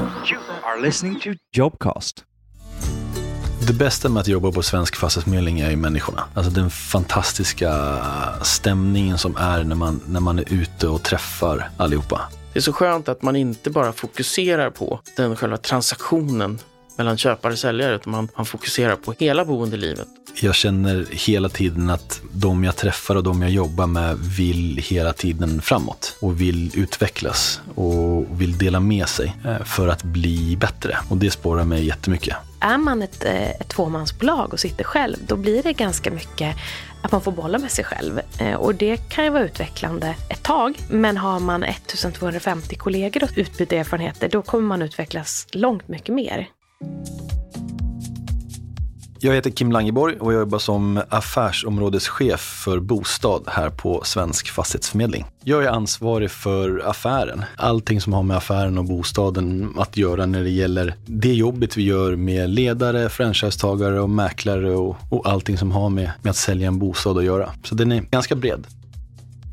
You are listening to Jobcast. Det bästa med att jobba på Svensk Fastighetsförmedling är ju människorna. Alltså den fantastiska stämningen som är när man, när man är ute och träffar allihopa. Det är så skönt att man inte bara fokuserar på den själva transaktionen mellan köpare och säljare, utan man, man fokuserar på hela boendelivet. Jag känner hela tiden att de jag träffar och de jag jobbar med vill hela tiden framåt och vill utvecklas och vill dela med sig eh, för att bli bättre. Och det spårar mig jättemycket. Är man ett, eh, ett tvåmansbolag och sitter själv, då blir det ganska mycket att man får bolla med sig själv. Eh, och det kan ju vara utvecklande ett tag. Men har man 1250 kollegor och utbyta erfarenheter, då kommer man utvecklas långt mycket mer. Jag heter Kim Langeborg och jag jobbar som affärsområdeschef för bostad här på Svensk Fastighetsförmedling. Jag är ansvarig för affären. Allting som har med affären och bostaden att göra när det gäller det jobbet vi gör med ledare, franchisetagare och mäklare och, och allting som har med, med att sälja en bostad att göra. Så den är ganska bred.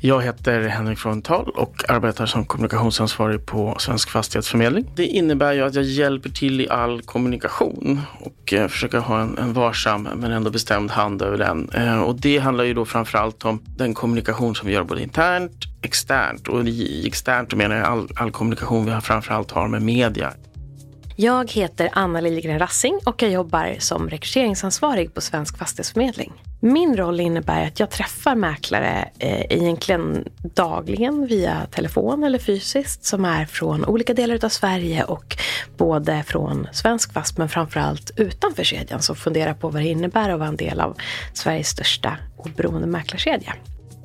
Jag heter Henrik Frontal och arbetar som kommunikationsansvarig på Svensk Fastighetsförmedling. Det innebär ju att jag hjälper till i all kommunikation och eh, försöker ha en, en, varsam men ändå bestämd hand över den. Eh, och det handlar ju då framförallt om den kommunikation som vi gör både internt, externt och i externt menar jag all, all kommunikation vi framför framförallt har med media. Jag heter Anna Liljegren Rassing och jag jobbar som rekryteringsansvarig på Svensk Fastighetsförmedling. Min roll innebär att jag träffar mäklare eh, egentligen dagligen via telefon eller fysiskt som är från olika delar av Sverige och både från Svensk Fast men framförallt utanför kedjan som funderar på vad det innebär att vara en del av Sveriges största oberoende mäklarkedja.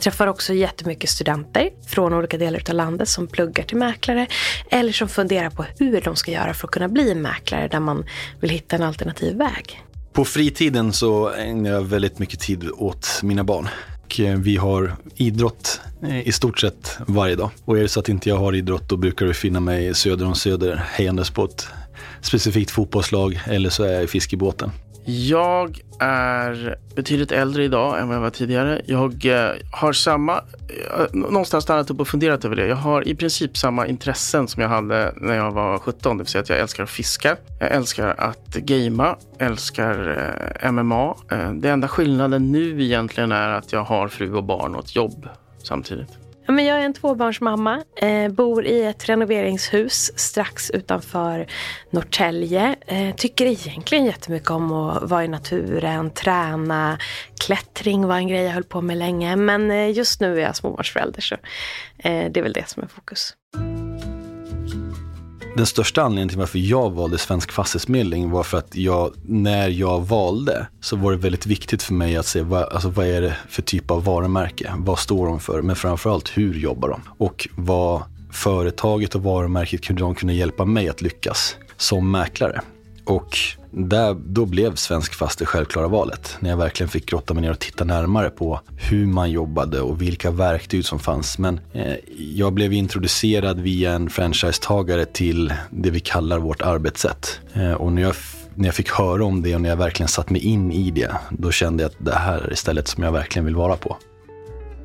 Träffar också jättemycket studenter från olika delar av landet som pluggar till mäklare eller som funderar på hur de ska göra för att kunna bli mäklare där man vill hitta en alternativ väg. På fritiden så ägnar jag väldigt mycket tid åt mina barn. Och eh, vi har idrott eh, i stort sett varje dag. Och är det så att inte jag har idrott då brukar du finna mig söder om söder hejandes på ett specifikt fotbollslag eller så är jag i fiskebåten. Jag är betydligt äldre idag än vad jag var tidigare. Jag eh, har samma, eh, någonstans stannat upp och funderat över det. Jag har i princip samma intressen som jag hade när jag var 17. Det vill säga att jag älskar att fiska, jag älskar att gamea, älskar eh, MMA. Det enda skillnaden nu egentligen är att jag har fru och barn och ett jobb samtidigt. Ja, men jag är en tvåbarnsmamma, eh, bor i ett renoveringshus strax utanför Norrtälje. Eh, tycker egentligen jättemycket om att vara i naturen, träna. Klättring var en grej jag höll på med länge. Men eh, just nu är jag småbarnsförälder så eh, det är väl det som är fokus. Den största anledningen till varför jag valde Svensk Fastighetsförmedling var för att jag, när jag valde, så var det väldigt viktigt för mig att se vad, alltså vad är det för typ av varumärke? Vad står de för? Men framförallt hur jobbar de? Och vad företaget och varumärket kunde de kunna hjälpa mig att lyckas som mäklare? Och där, då blev Svensk Fast det självklara valet. När jag verkligen fick grotta mig ner och titta närmare på hur man jobbade och vilka verktyg som fanns. Men eh, jag blev introducerad via en franchisetagare till det vi kallar vårt arbetssätt. Eh, och när jag, när jag fick höra om det och när jag verkligen satt mig in i det, då kände jag att det här är stället som jag verkligen vill vara på.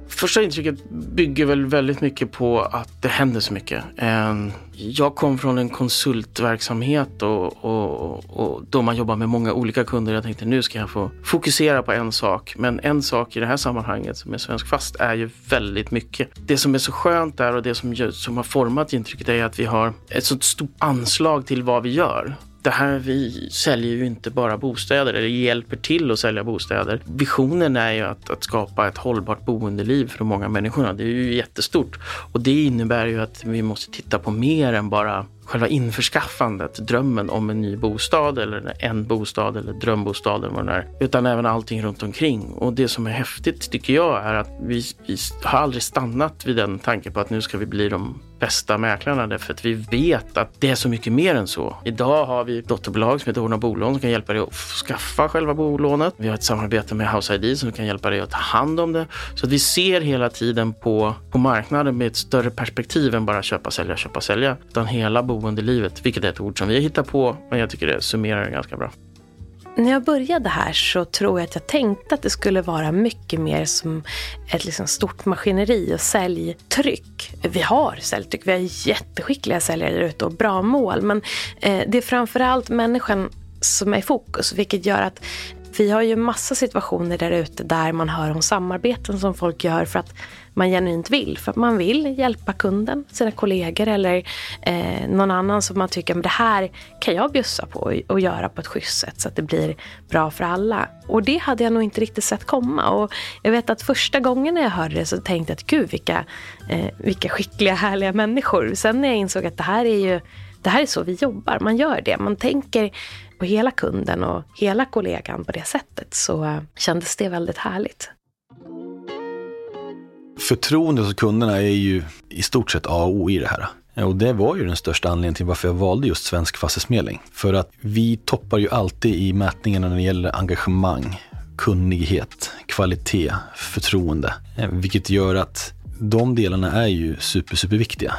Första intrycket bygger väl väldigt mycket på att det händer så mycket. Ehm, jag kom från en konsultverksamhet och, och, och då man jobbar med många olika kunder. Jag tänkte nu ska jag få fokusera på en sak. Men en sak i det här sammanhanget som är Svensk Fast är ju väldigt mycket. Det som är så skönt där och det som, som har format intrycket är att vi har ett så stort anslag till vad vi gör det här, vi säljer ju inte bara bostäder eller hjälper till att sälja bostäder. Visionen är ju att, att skapa ett hållbart boendeliv för de många människorna. Det är ju jättestort och det innebär ju att vi måste titta på mer än bara själva införskaffandet, drömmen om en ny bostad eller en bostad eller drömbostad eller vad det är. Utan även allting runt omkring. Och det som är häftigt tycker jag är att vi, vi har aldrig stannat vid den tanken på att nu ska vi bli de bästa mäklarna därför att vi vet att det är så mycket mer än så. Idag har vi dotterbolag som heter Ordna bolån som kan hjälpa dig att skaffa själva bolånet. Vi har ett samarbete med House ID som kan hjälpa dig att ta hand om det. Så att vi ser hela tiden på, på marknaden med ett större perspektiv än bara köpa, sälja, köpa, sälja. Utan hela boendelivet, vilket är ett ord som vi har hittat på, men jag tycker det summerar det ganska bra. När jag började här så tror jag att jag tänkte att det skulle vara mycket mer som ett liksom stort maskineri och säljtryck. Vi har säljtryck, vi har jätteskickliga säljare där ute och bra mål. Men eh, det är framförallt människan som är i fokus, vilket gör att vi har ju massa situationer där ute där man hör om samarbeten som folk gör för att man genuint vill. För att man vill hjälpa kunden, sina kollegor eller eh, någon annan som man tycker att det här kan jag bjussa på och göra på ett schysst sätt så att det blir bra för alla. Och det hade jag nog inte riktigt sett komma. Och jag vet att första gången när jag hörde det så tänkte jag att gud vilka, eh, vilka skickliga härliga människor. Sen när jag insåg att det här är ju det här är så vi jobbar, man gör det. Man tänker på hela kunden och hela kollegan på det sättet så kändes det väldigt härligt. Förtroendet hos kunderna är ju i stort sett A och O i det här. Och det var ju den största anledningen till varför jag valde just Svensk Fastighetsförmedling. För att vi toppar ju alltid i mätningarna när det gäller engagemang, kunnighet, kvalitet, förtroende. Eh, vilket gör att de delarna är ju super, superviktiga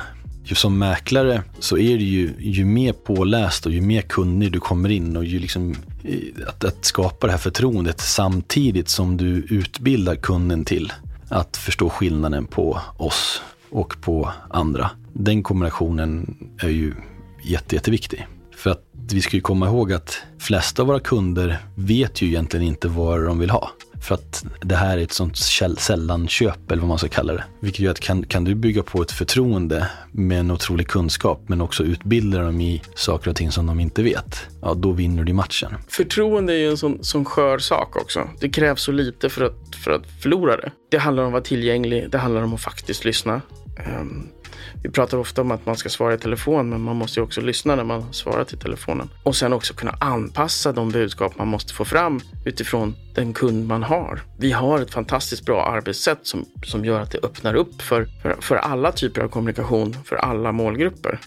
som mäklare så är det ju, ju mer påläst och ju mer kunnig du kommer in och ju liksom eh, att, att skapa det här förtroendet samtidigt som du utbildar kunden till att förstå skillnaden på oss och på andra. Den kombinationen är ju jätte, jätteviktig. För att vi ska ju komma ihåg att flesta av våra kunder vet ju egentligen inte vad de vill ha. För att det här är ett sånt sällanköp eller vad man ska kalla det. Vilket gör att kan, kan du bygga på ett förtroende med en otrolig kunskap men också utbilda dem i saker och ting som de inte vet. Ja, då vinner du matchen. Förtroende är ju en sån, sån skör sak också. Det krävs så lite för att, för att förlora det. Det handlar om att vara tillgänglig. Det handlar om att faktiskt lyssna. Um, vi pratar ofta om att man ska svara i telefon, men man måste ju också lyssna när man svarar till telefonen. Och sen också kunna anpassa de budskap man måste få fram utifrån den kund man har. Vi har ett fantastiskt bra arbetssätt som, som gör att det öppnar upp för, för, för alla typer av kommunikation, för alla målgrupper.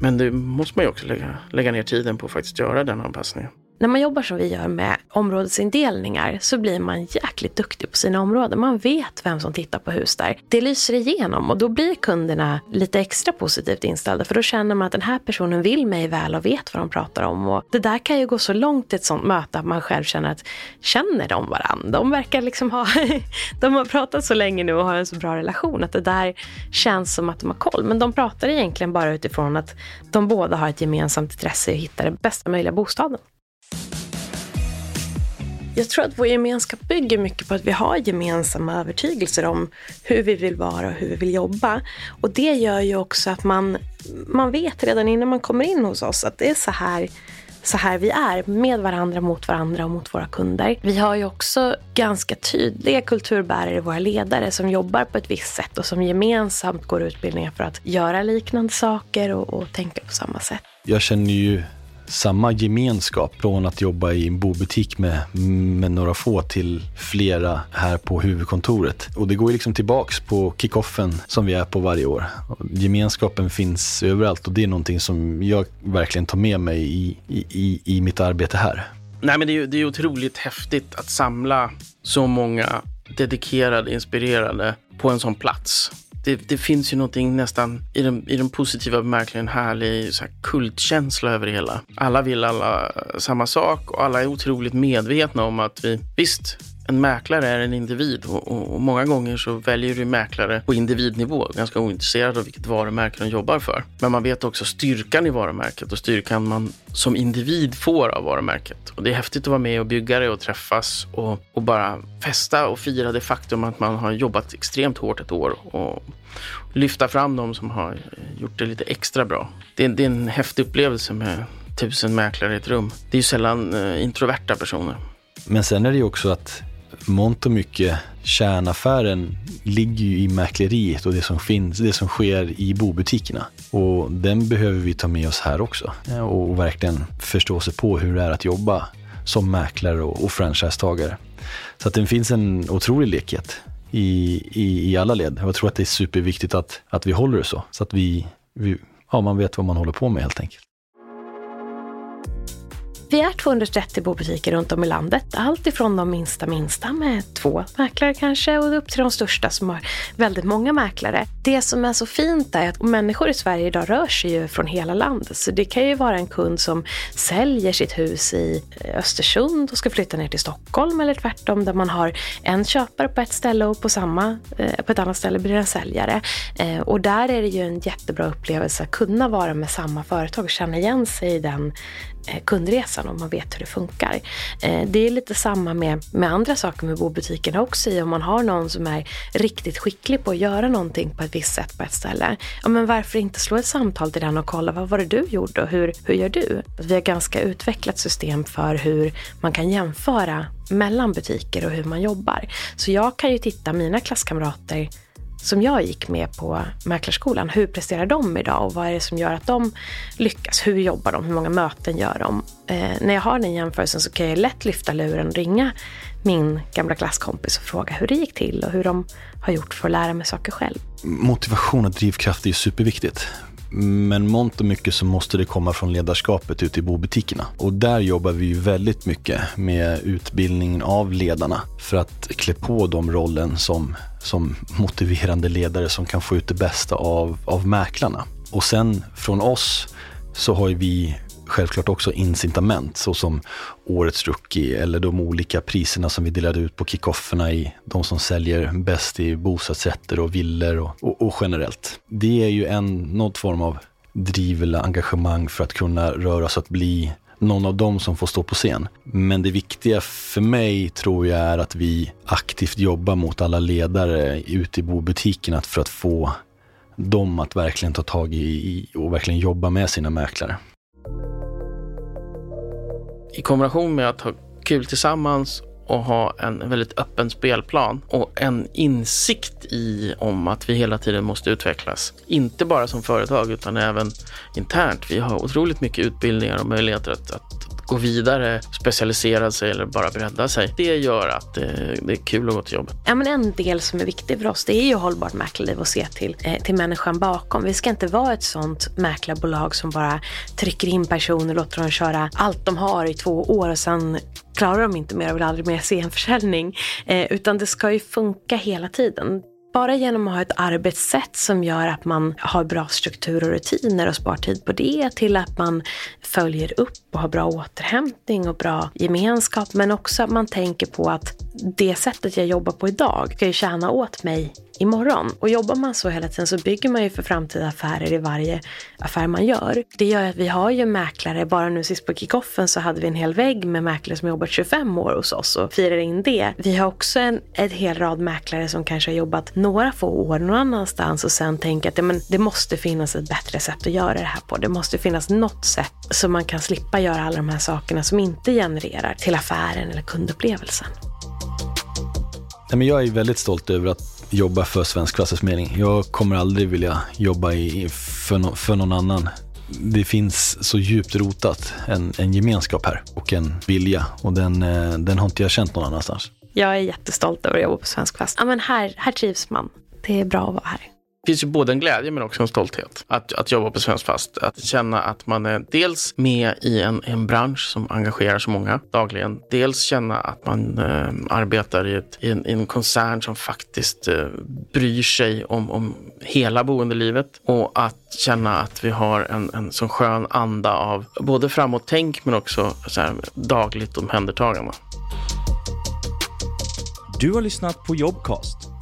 Men det måste man ju också lägga, lägga ner tiden på att faktiskt göra den anpassningen. När man jobbar som vi gör med områdesindelningar så blir man jäkligt duktig på sina områden. Man vet vem som tittar på hus där. Det lyser igenom och då blir kunderna lite extra positivt inställda för då känner man att den här personen vill mig väl och vet vad de pratar om. Och det där kan ju gå så långt i ett sånt möte att man själv känner att känner de varandra? De verkar liksom ha, de har pratat så länge nu och har en så bra relation att det där känns som att de har koll. Men de pratar egentligen bara utifrån att de båda har ett gemensamt intresse i att hitta den bästa möjliga bostaden. Jag tror att vår gemenskap bygger mycket på att vi har gemensamma övertygelser om hur vi vill vara och hur vi vill jobba. Och det gör ju också att man, man vet redan innan man kommer in hos oss att det är så här så här vi är med varandra, mot varandra och mot våra kunder. Vi har ju också ganska tydliga kulturbärare, våra ledare, som jobbar på ett visst sätt och som gemensamt går utbildningar för att göra liknande saker och, och tänka på samma sätt. Jag känner ju samma gemenskap från att jobba i en bobutik med, med några få till flera här på huvudkontoret. Och det går ju liksom tillbaks på kickoffen som vi är på varje år. Gemenskapen finns överallt och det är någonting som jag verkligen tar med mig i, i, i mitt arbete här. Nej, men det är, det är otroligt häftigt att samla så många dedikerade, inspirerade på en sån plats det, det, finns ju någonting nästan i den, i den positiva bemärkelsen härlig så här, kultkänsla över det hela. Alla vill alla samma sak och alla är otroligt medvetna om att vi, visst, en mäklare är en individ och, och, och, många gånger så väljer du mäklare på individnivå, ganska ointresserad av vilket varumärke de jobbar för. Men man vet också styrkan i varumärket och styrkan man som individ får av varumärket. Och det är häftigt att vara med och bygga det och träffas och, och bara festa och fira det faktum att man har jobbat extremt hårt ett år och lyfta fram de som har gjort det lite extra bra. Det är, det är en häftig upplevelse med tusen mäklare i ett rum. Det är ju sällan eh, introverta personer. Men sen är det ju också att mångt och mycket kärnaffären ligger ju i mäkleriet och det som finns, det som sker i bobutikerna. Och den behöver vi ta med oss här också eh, och verkligen förstå sig på hur det är att jobba som mäklare och, och franchisetagare. Så att det finns en otrolig lekhet i, i, i alla led. Jag tror att det är superviktigt att, att vi håller det så, så att vi, vi, ja, man vet vad man håller på med helt enkelt. Vi är 230 bobutiker runt om i landet. Allt ifrån de minsta minsta med två mäklare kanske och upp till de största som har väldigt många mäklare. Det som är så fint är att människor i Sverige idag rör sig ju från hela landet. Så det kan ju vara en kund som säljer sitt hus i Östersund och ska flytta ner till Stockholm eller tvärtom där man har en köpare på ett ställe och på, samma, eh, på ett annat ställe blir det en säljare. Eh, och där är det ju en jättebra upplevelse att kunna vara med samma företag och känna igen sig i den eh, kundresan kundresan och man vet hur det funkar. Eh, det är lite samma med, med andra saker med bobutikerna också. I om man har någon som är riktigt skicklig på att göra någonting på ett visst sätt på ett ställe. Ja, men varför inte slå ett samtal till den och kolla vad var det du gjorde och hur, hur gör du? Vi har ganska utvecklat system för hur man kan jämföra mellan butiker och hur man jobbar. Så jag kan ju titta mina klasskamrater som jag gick med på Mäklarskolan, hur presterar de idag och vad är det som gör att de lyckas? Hur jobbar de? Hur många möten gör de? Eh, när jag har den jämförelsen så kan jag lätt lyfta luren och ringa min gamla klasskompis och fråga hur det gick till och hur de har gjort för att lära mig saker själv. Motivation och drivkraft är superviktigt. Men mångt och mycket så måste det komma från ledarskapet ute i bobutikerna. Och där jobbar vi ju väldigt mycket med utbildningen av ledarna för att klä på dem rollen som, som motiverande ledare som kan få ut det bästa av, av mäklarna. Och sen från oss så har vi självklart också incitament såsom årets rookie eller de olika priserna som vi delade ut på kickofferna i de som säljer bäst i bostadsrätter och villor och, och, och, generellt. Det är ju en, någon form av driv eller engagemang för att kunna röra sig att bli någon av dem som får stå på scen. Men det viktiga för mig tror jag är att vi aktivt jobbar mot alla ledare ute i bobutikerna för att få dem att verkligen ta tag i och verkligen jobba med sina mäklare i kombination med att ha kul tillsammans och ha en väldigt öppen spelplan och en insikt i om att vi hela tiden måste utvecklas. Inte bara som företag utan även internt. Vi har otroligt mycket utbildningar och möjligheter att, att gå vidare, specialisera sig eller bara bredda sig. Det gör att eh, det, är kul att gå till jobbet. Ja, men en del som är viktig för oss det är ju hållbart mäklarliv och se till, eh, till människan bakom. Vi ska inte vara ett sånt mäklarbolag som bara trycker in personer och låter dem köra allt de har i två år och sen klarar de inte mer och vill aldrig mer se en försäljning. Eh, utan det ska ju funka hela tiden. Bara genom att ha ett arbetssätt som gör att man har bra struktur och rutiner och spar tid på det till att man följer upp och har bra återhämtning och bra gemenskap. Men också att man tänker på att det sättet jag jobbar på idag ska ju tjäna åt mig imorgon. Och jobbar man så hela tiden så bygger man ju för framtida affärer i varje affär man gör. Det gör att vi har ju mäklare, bara nu sist på kickoffen så hade vi en hel vägg med mäklare som jobbat 25 år hos oss och firar in det. Vi har också en, en hel rad mäklare som kanske har jobbat några få år någon annanstans och sen tänker att ja, men det måste finnas ett bättre sätt att göra det här på. Det måste finnas något sätt så man kan slippa göra alla de här sakerna som inte genererar till affären eller kundupplevelsen. Nej, men jag är väldigt stolt över att jobba för Svensk fastighetsförmedling. Jag kommer aldrig vilja jobba i, för, no, för någon annan. Det finns så djupt rotat en, en gemenskap här och en vilja och den, eh, den har inte jag känt någon annanstans. Jag är jättestolt över att jobba på Svensk Fast. Ja, men här, här trivs man. Det är bra att vara här finns ju både en glädje men också en stolthet att, att jobba på Svensk Fast. Att känna att man är dels med i en, en bransch som engagerar så många dagligen. Dels känna att man eh, arbetar i, ett, i, en, i, en, koncern som faktiskt eh, bryr sig om, om hela boendelivet. Och att känna att vi har en, en sån skön anda av både framåt-tänk men också så här, dagligt omhändertagande. Du har lyssnat på Jobcast